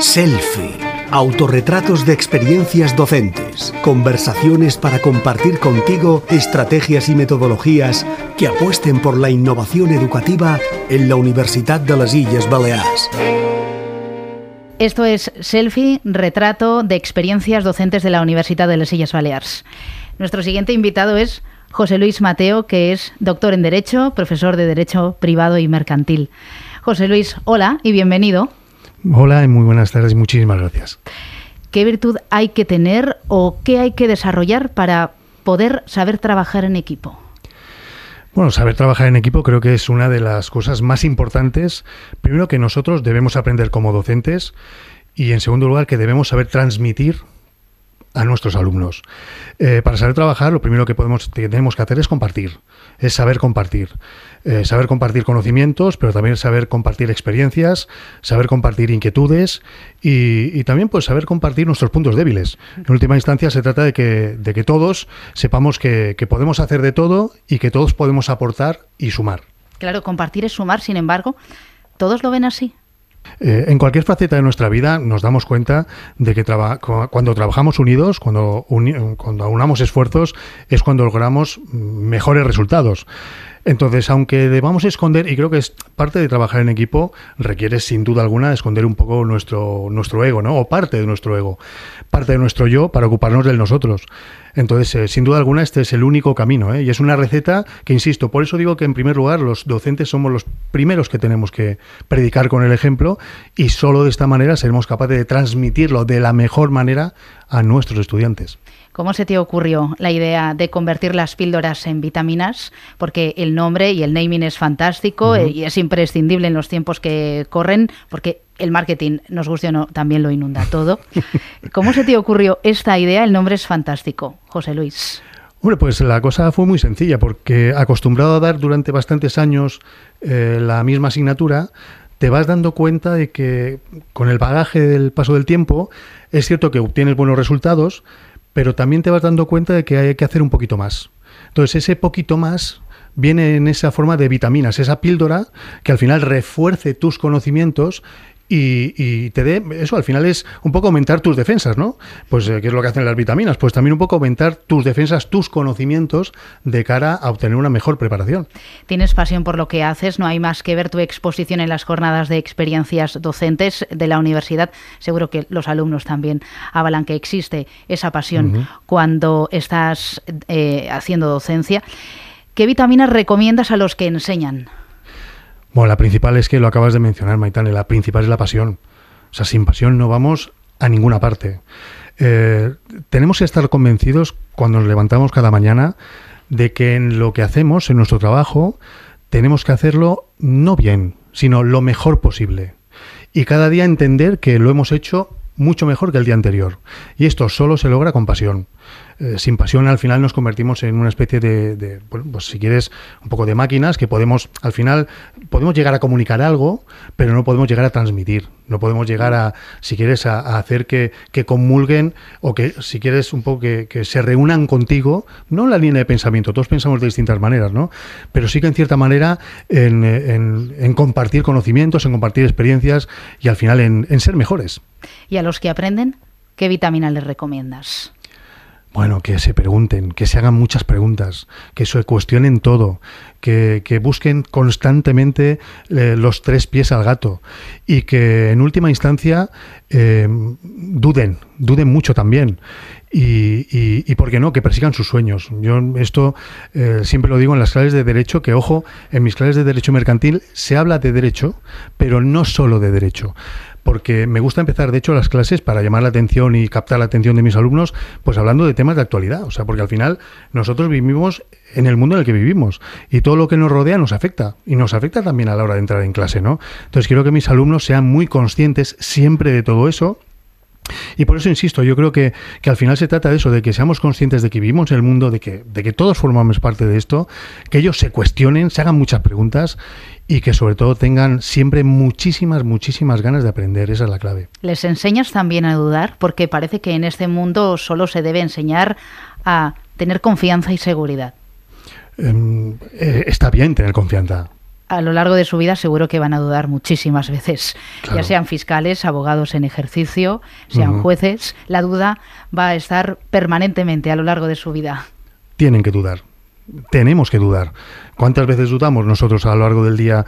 Selfie. Autorretratos de experiencias docentes. Conversaciones para compartir contigo estrategias y metodologías que apuesten por la innovación educativa en la Universidad de las Islas Baleares. Esto es Selfie, retrato de experiencias docentes de la Universidad de las Islas Baleares. Nuestro siguiente invitado es José Luis Mateo, que es doctor en Derecho, profesor de Derecho Privado y Mercantil. José Luis, hola y bienvenido. Hola y muy buenas tardes muchísimas gracias. ¿Qué virtud hay que tener o qué hay que desarrollar para poder saber trabajar en equipo? Bueno, saber trabajar en equipo creo que es una de las cosas más importantes. Primero que nosotros debemos aprender como docentes y en segundo lugar que debemos saber transmitir a nuestros alumnos. Eh, para saber trabajar, lo primero que podemos, tenemos que hacer es compartir, es saber compartir. Eh, saber compartir conocimientos, pero también saber compartir experiencias, saber compartir inquietudes y, también pues saber compartir nuestros puntos débiles. En última instancia se trata de que, de que todos sepamos que, que podemos hacer de todo y que todos podemos aportar y sumar. Claro, compartir es sumar, sin embargo, ¿todos lo ven así? Eh, en cualquier faceta de nuestra vida nos damos cuenta de que cuando trabajamos unidos, cuando, cuando aunamos esfuerzos, es cuando logramos mejores resultados. Entonces, aunque debamos esconder, y creo que es parte de trabajar en equipo, requiere sin duda alguna esconder un poco nuestro, nuestro ego, ¿no? O parte de nuestro ego, parte de nuestro yo para ocuparnos del nosotros. Entonces, eh, sin duda alguna, este es el único camino, ¿eh? Y es una receta que, insisto, por eso digo que en primer lugar los docentes somos los primeros que tenemos que predicar con el ejemplo y solo de esta manera seremos capaces de transmitirlo de la mejor manera a nuestros estudiantes. ¿Cómo se te ocurrió la idea de convertir las píldoras en vitaminas? Porque el nombre y el naming es fantástico eh, y es imprescindible en los tiempos que corren, porque el marketing, nos guste o no, también lo inunda todo. ¿Cómo se te ocurrió esta idea? El nombre es fantástico, José Luis. Bueno, pues la cosa fue muy sencilla, porque acostumbrado a dar durante bastantes años eh, la misma asignatura, te vas dando cuenta de que con el bagaje del paso del tiempo, es cierto que obtienes buenos resultados, pero también te vas dando cuenta de que hay que hacer un poquito más. Entonces, ese poquito más viene en esa forma de vitaminas, esa píldora que al final refuerce tus conocimientos y, te dé, eso al final es un poco aumentar tus defensas, ¿no? Pues, eh, ¿qué es lo que hacen las vitaminas? Pues también un poco aumentar tus defensas, tus conocimientos de cara a obtener una mejor preparación. Tienes pasión por lo que haces, no hay más que ver tu exposición en las jornadas de experiencias docentes de la universidad. Seguro que los alumnos también avalan que existe esa pasión cuando estás eh, haciendo docencia. ¿Qué vitaminas recomiendas a los que enseñan? Bueno, la principal es que lo acabas de mencionar, Maitane, la principal es la pasión. O sea, sin pasión no vamos a ninguna parte. Eh, tenemos que estar convencidos cuando nos levantamos cada mañana de que en lo que hacemos, en nuestro trabajo, tenemos que hacerlo no bien, sino lo mejor posible. Y cada día entender que lo hemos hecho mucho mejor que el día anterior. Y esto solo se logra con pasión. Eh, sin pasión al final nos convertimos en una especie de, pues si quieres, un poco de máquinas que podemos, al final, podemos llegar a comunicar algo, pero no podemos llegar a transmitir. No podemos llegar a, si quieres, a, hacer que, que, comulguen o que, si quieres, un poco que, que, se reúnan contigo, no en la línea de pensamiento, todos pensamos de distintas maneras, ¿no? Pero sí que en cierta manera en, en, compartir conocimientos, en compartir experiencias y al final en ser mejores. ¿Y a los que aprenden, qué vitamina les recomiendas? Bueno, que se pregunten, que se hagan muchas preguntas, que se cuestionen todo, que, busquen constantemente eh, los tres pies al gato y que en última instancia eh, duden, duden mucho también. Y, y, ¿por qué no? Que persigan sus sueños. Yo esto eh, siempre lo digo en las clases de derecho, que ojo, en mis clases de derecho mercantil se habla de derecho, pero no solo de derecho porque me gusta empezar, de hecho, las clases para llamar la atención y captar la atención de mis alumnos, pues hablando de temas de actualidad. O sea, porque al final nosotros vivimos en el mundo en el que vivimos y todo lo que nos rodea nos afecta y nos afecta también a la hora de entrar en clase, ¿no? Entonces quiero que mis alumnos sean muy conscientes siempre de todo eso y por eso insisto, yo creo que, que, al final se trata de eso, de que seamos conscientes de que vivimos en el mundo, de que, de que todos formamos parte de esto, que ellos se cuestionen, se hagan muchas preguntas y que sobre todo tengan siempre muchísimas, muchísimas ganas de aprender. Esa es la clave. ¿Les enseñas también a dudar? Porque parece que en este mundo solo se debe enseñar a tener confianza y seguridad. Em, eh, está bien tener confianza. a lo largo de su vida seguro que van a dudar muchísimas veces, ya sean fiscales, abogados en ejercicio, sean jueces, la duda va a estar permanentemente a lo largo de su vida. Tienen que dudar, tenemos que dudar. ¿Cuántas veces dudamos nosotros a lo largo del día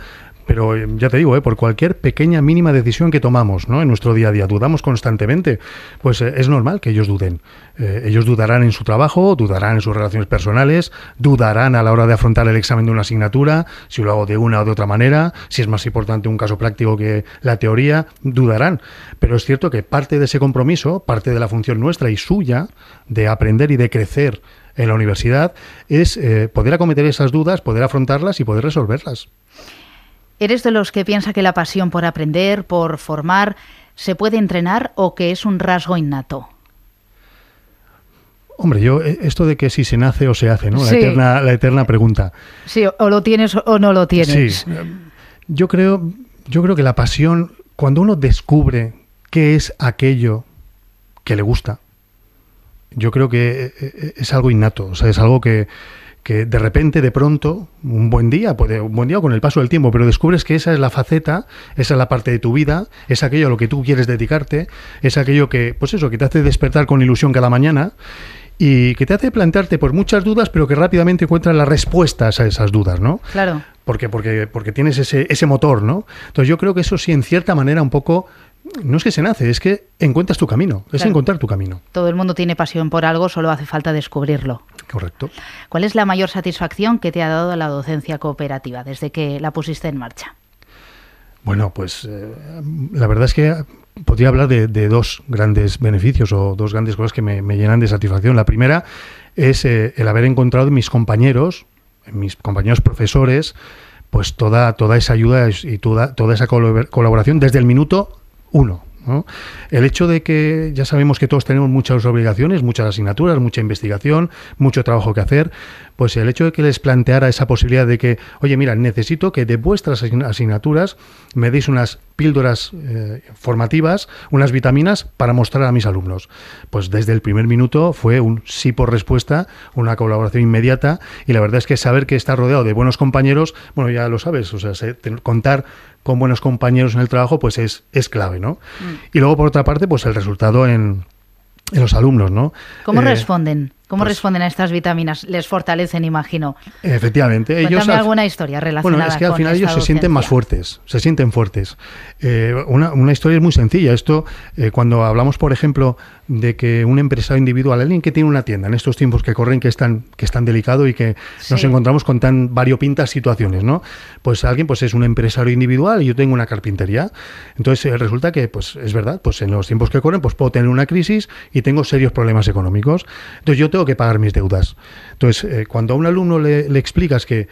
pero eh, ya te digo, eh, por cualquier pequeña mínima decisión que tomamos ¿no? en nuestro día a día, dudamos constantemente, pues eh, es normal que ellos duden. ellos dudarán en su trabajo, dudarán en sus relaciones personales, dudarán a la hora de afrontar el examen de una asignatura, si lo hago de una o de otra manera, si es más importante un caso práctico que la teoría, dudarán. Pero es cierto que parte de ese compromiso, parte de la función nuestra y suya de aprender y de crecer en la universidad es poder acometer esas dudas, poder afrontarlas y poder resolverlas. ¿Eres de los que piensa que la pasión por aprender, por formar, se puede entrenar o que es un rasgo innato? Hombre, yo eh, esto de que si se nace o se hace, ¿no? La, eterna, la eterna pregunta. Sí, o lo tienes o no lo tienes. Sí. Yo creo, yo creo que la pasión, cuando uno descubre qué es aquello que le gusta, yo creo que eh, eh, es algo innato, o sea, es algo que, que de repente, de pronto, un buen día, puede un buen día con el paso del tiempo, pero descubres que esa es la faceta, esa es la parte de tu vida, es aquello a lo que tú quieres dedicarte, es aquello que, pues eso, que te hace despertar con ilusión cada mañana y que te hace plantearte por muchas dudas, pero que rápidamente encuentras las respuestas a esas dudas, ¿no? Claro. Porque, porque, porque tienes ese, ese motor, ¿no? Entonces yo creo que eso sí, en cierta manera, un poco no es que se nace, es que encuentras tu camino, es encontrar tu camino. Todo el mundo tiene pasión por algo, solo hace falta descubrirlo. Correcto. ¿Cuál es la mayor satisfacción que te ha dado la docencia cooperativa desde que la pusiste en marcha? Bueno, pues eh, la verdad es que podría hablar de, dos grandes beneficios o dos grandes cosas que me, llenan de satisfacción. La primera es eh, el haber encontrado en mis compañeros, en mis compañeros profesores, pues toda, toda esa ayuda y toda, toda esa colaboración desde el minuto uno. El hecho de que ya sabemos que todos tenemos muchas obligaciones, muchas asignaturas, mucha investigación, mucho trabajo que hacer, pues el hecho de que les planteara esa posibilidad de que, oye, mira, necesito que de vuestras asignaturas me deis unas píldoras eh, formativas, unas vitaminas para mostrar a mis alumnos. Pues desde el primer minuto fue un sí por respuesta, una colaboración inmediata y la verdad es que saber que está rodeado de buenos compañeros, bueno, ya lo sabes, o sea, contar con buenos compañeros en el trabajo, pues es, es clave, ¿no? Mm. Y luego, por otra parte, pues el resultado en, en los alumnos, ¿no? ¿Cómo eh, responden? ¿Cómo pues responden a estas vitaminas? Les fortalecen, imagino. Efectivamente. Cuéntame ellos alguna historia relacionada Bueno, es que al final ellos se sienten más fuertes, se sienten fuertes. Eh, una, una, historia es muy sencilla. Esto, eh, cuando hablamos, por ejemplo, de que un empresario individual, alguien que tiene una tienda en estos tiempos que corren, que es tan, que es tan delicado y que nos encontramos con tan variopintas situaciones, ¿no? Pues alguien pues es un empresario individual y yo tengo una carpintería. Entonces eh, resulta que, pues es verdad, pues en los tiempos que corren, pues puedo tener una crisis y tengo serios problemas económicos. Entonces yo tengo que pagar mis deudas. Entonces, eh, cuando a un alumno le, le explicas que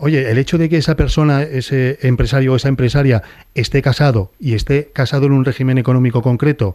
oye, el hecho de que esa persona, ese empresario o esa empresaria esté casado y esté casado en un régimen económico concreto,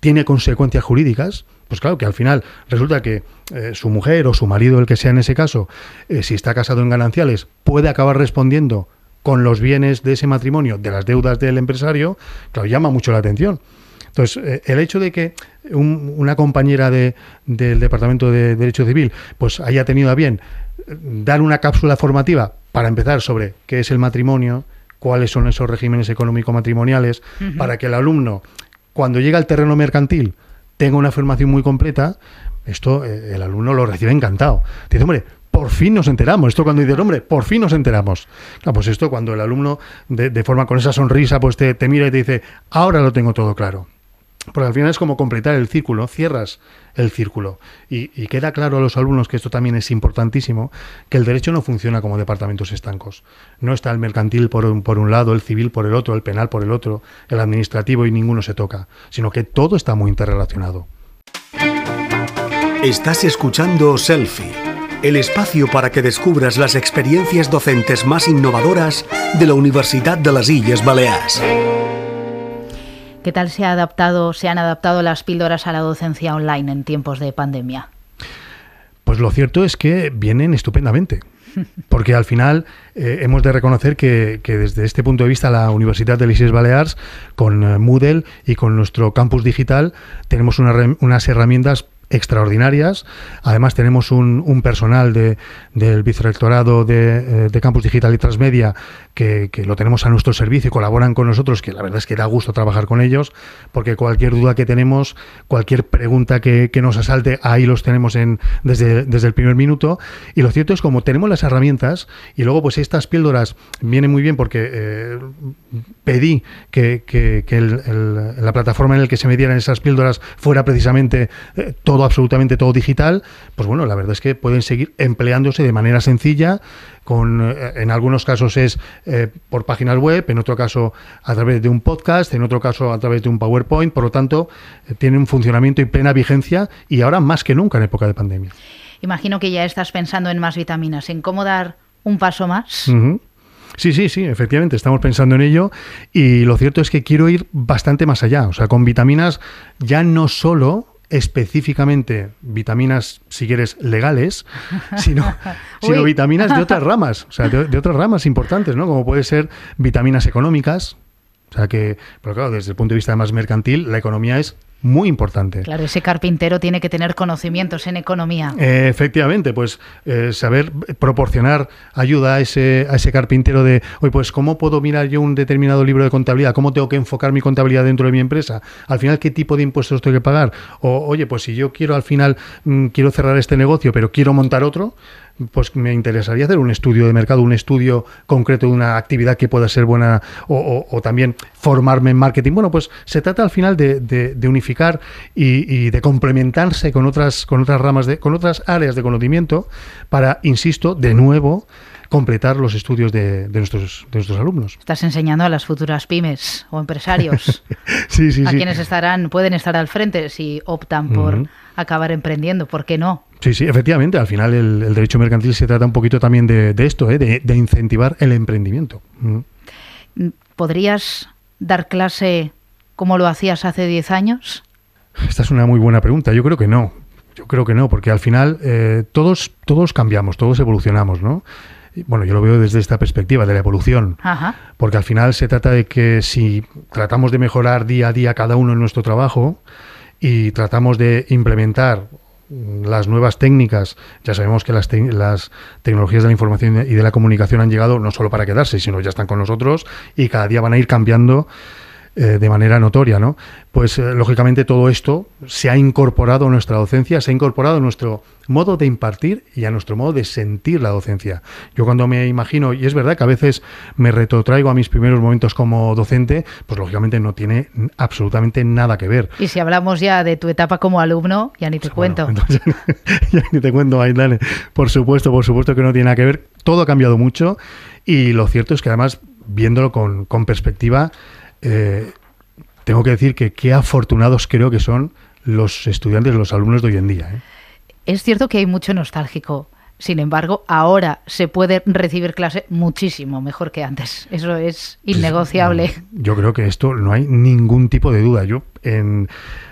tiene consecuencias jurídicas, pues claro que al final resulta que eh, su mujer o su marido, el que sea en ese caso, eh, si está casado en gananciales, puede acabar respondiendo con los bienes de ese matrimonio, de las deudas del empresario, claro, llama mucho la atención. Entonces, eh, el hecho de que una compañera de, del Departamento de Derecho Civil pues haya tenido a bien dar una cápsula formativa para empezar sobre qué es el matrimonio, cuáles son esos regímenes económico-matrimoniales, para que el alumno cuando llega al terreno mercantil tenga una formación muy completa, esto eh, el alumno lo recibe encantado. Dice, hombre, por fin nos enteramos. Esto cuando dice, hombre, por fin nos enteramos. Claro, pues esto cuando el alumno de, forma con esa sonrisa pues te mira y te dice, ahora lo tengo todo claro. Porque al final es como completar el círculo, cierras el círculo. Y, queda claro a los alumnos que esto también es importantísimo, que el derecho no funciona como departamentos estancos. No está el mercantil por un, por un lado, el civil por el otro, el penal por el otro, el administrativo y ninguno se toca, sino que todo está muy interrelacionado. Estás escuchando Selfie, el espacio para que descubras las experiencias docentes más innovadoras de la Universidad de las Islas Baleares. ¿Qué tal se, ha adaptado, se han adaptado las píldoras a la docencia online en tiempos de pandemia? Pues lo cierto es que vienen estupendamente. Porque al final eh, hemos de reconocer que, desde este punto de vista la Universidad de Islas Baleares, con eh, Moodle y con nuestro campus digital, tenemos unas herramientas extraordinarias. Además tenemos un, personal de, del vicerrectorado de, eh, de, Campus Digital y Transmedia que, lo tenemos a nuestro servicio y colaboran con nosotros, que la verdad es que da gusto trabajar con ellos, porque cualquier duda que tenemos, cualquier pregunta que, nos asalte, ahí los tenemos en, desde, desde el primer minuto. Y lo cierto es como tenemos las herramientas y luego pues estas píldoras vienen muy bien porque eh, pedí que, la plataforma en la que se dieran esas píldoras fuera precisamente eh, todo, absolutamente todo digital, pues bueno, la verdad es que pueden seguir empleándose de manera sencilla, con, eh, en algunos casos es eh, por páginas web, en otro caso a través de un podcast, en otro caso a través de un PowerPoint, por lo tanto, eh, tiene un funcionamiento y plena vigencia y ahora más que nunca en época de pandemia. Imagino que ya estás pensando en más vitaminas, en cómo dar un paso más. Sí, sí, sí, efectivamente, estamos pensando en ello y lo cierto es que quiero ir bastante más allá, o sea, con vitaminas ya no solo específicamente vitaminas, si quieres, legales, sino, sino vitaminas de otras ramas, o sea, de, otras ramas importantes, ¿no? Como puede ser vitaminas económicas, o sea que, pero claro, desde el punto de vista más mercantil, la economía es muy importante. Claro, ese carpintero tiene que tener conocimientos en economía. Eh, efectivamente, pues eh, saber proporcionar ayuda a ese, a ese carpintero de, oye, pues ¿cómo puedo mirar yo un determinado libro de contabilidad? ¿Cómo tengo que enfocar mi contabilidad dentro de mi empresa? Al final, ¿qué tipo de impuestos tengo que pagar? O, oye, pues si yo quiero al final, mm, quiero cerrar este negocio, pero quiero montar otro, pues me interesaría hacer un estudio de mercado, un estudio concreto de una actividad que pueda ser buena o, también formarme en marketing. Bueno, pues se trata al final de, unificar y, de complementarse con otras, con otras ramas, de, con otras áreas de conocimiento para, insisto, de nuevo, completar los estudios de, nuestros, de nuestros alumnos. Estás enseñando a las futuras pymes o empresarios. sí, sí, a quienes estarán, pueden estar al frente si optan por acabar emprendiendo, ¿por qué no? Sí, sí, efectivamente. Al final el, derecho mercantil se trata un poquito también de, esto, ¿eh? de, incentivar el emprendimiento. ¿Podrías dar clase como lo hacías hace 10 años? Esta es una muy buena pregunta. Yo creo que no. Yo creo que no, porque al final eh, todos, todos cambiamos, todos evolucionamos, ¿no? Bueno, yo lo veo desde esta perspectiva de la evolución, porque al final se trata de que si tratamos de mejorar día a día cada uno en nuestro trabajo y tratamos de implementar las nuevas técnicas, ya sabemos que las, las, tecnologías de la información y de la comunicación han llegado no solo para quedarse, sino ya están con nosotros y cada día van a ir cambiando eh, de manera notoria, ¿no? Pues eh, lógicamente todo esto se ha incorporado a nuestra docencia, se ha incorporado a nuestro modo de impartir y a nuestro modo de sentir la docencia. Yo cuando me imagino, y es verdad que a veces me retrotraigo a mis primeros momentos como docente, pues lógicamente no tiene absolutamente nada que ver. Y si hablamos ya de tu etapa como alumno, ya ni te cuento. ya ni te cuento, dale. Por supuesto, por supuesto que no tiene nada que ver. Todo ha cambiado mucho y lo cierto es que además, viéndolo con, con perspectiva, eh, tengo que decir que qué afortunados creo que son los estudiantes, los alumnos de hoy en día. ¿eh? Es cierto que hay mucho nostálgico. Sin embargo, ahora se puede recibir clase muchísimo mejor que antes. Eso es innegociable. Yo creo que esto no hay ningún tipo de duda. Yo en,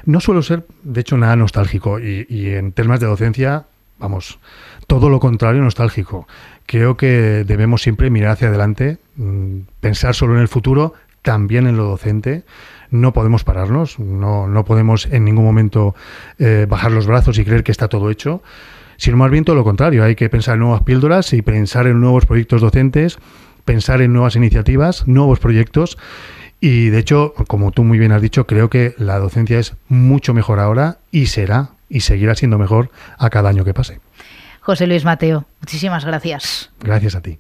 no suelo ser, de hecho, nada nostálgico y, y en temas de docencia, vamos, todo lo contrario nostálgico. Creo que debemos siempre mirar hacia adelante, mm, pensar solo en el futuro, también en lo docente. No podemos pararnos, no, no podemos en ningún momento eh, bajar los brazos y creer que está todo hecho, sino más bien todo lo contrario. Hay que pensar en nuevas píldoras y pensar en nuevos proyectos docentes, pensar en nuevas iniciativas, nuevos proyectos. Y de hecho, como tú muy bien has dicho, creo que la docencia es mucho mejor ahora y será y seguirá siendo mejor a cada año que pase. José Luis Mateo, muchísimas gracias. Gracias a ti.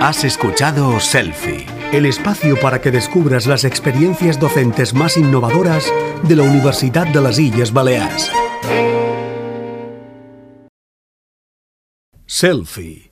Has escuchado Selfie el espacio para que descubras las experiencias docentes más innovadoras de la Universidad de las Illes Baleares. Selfie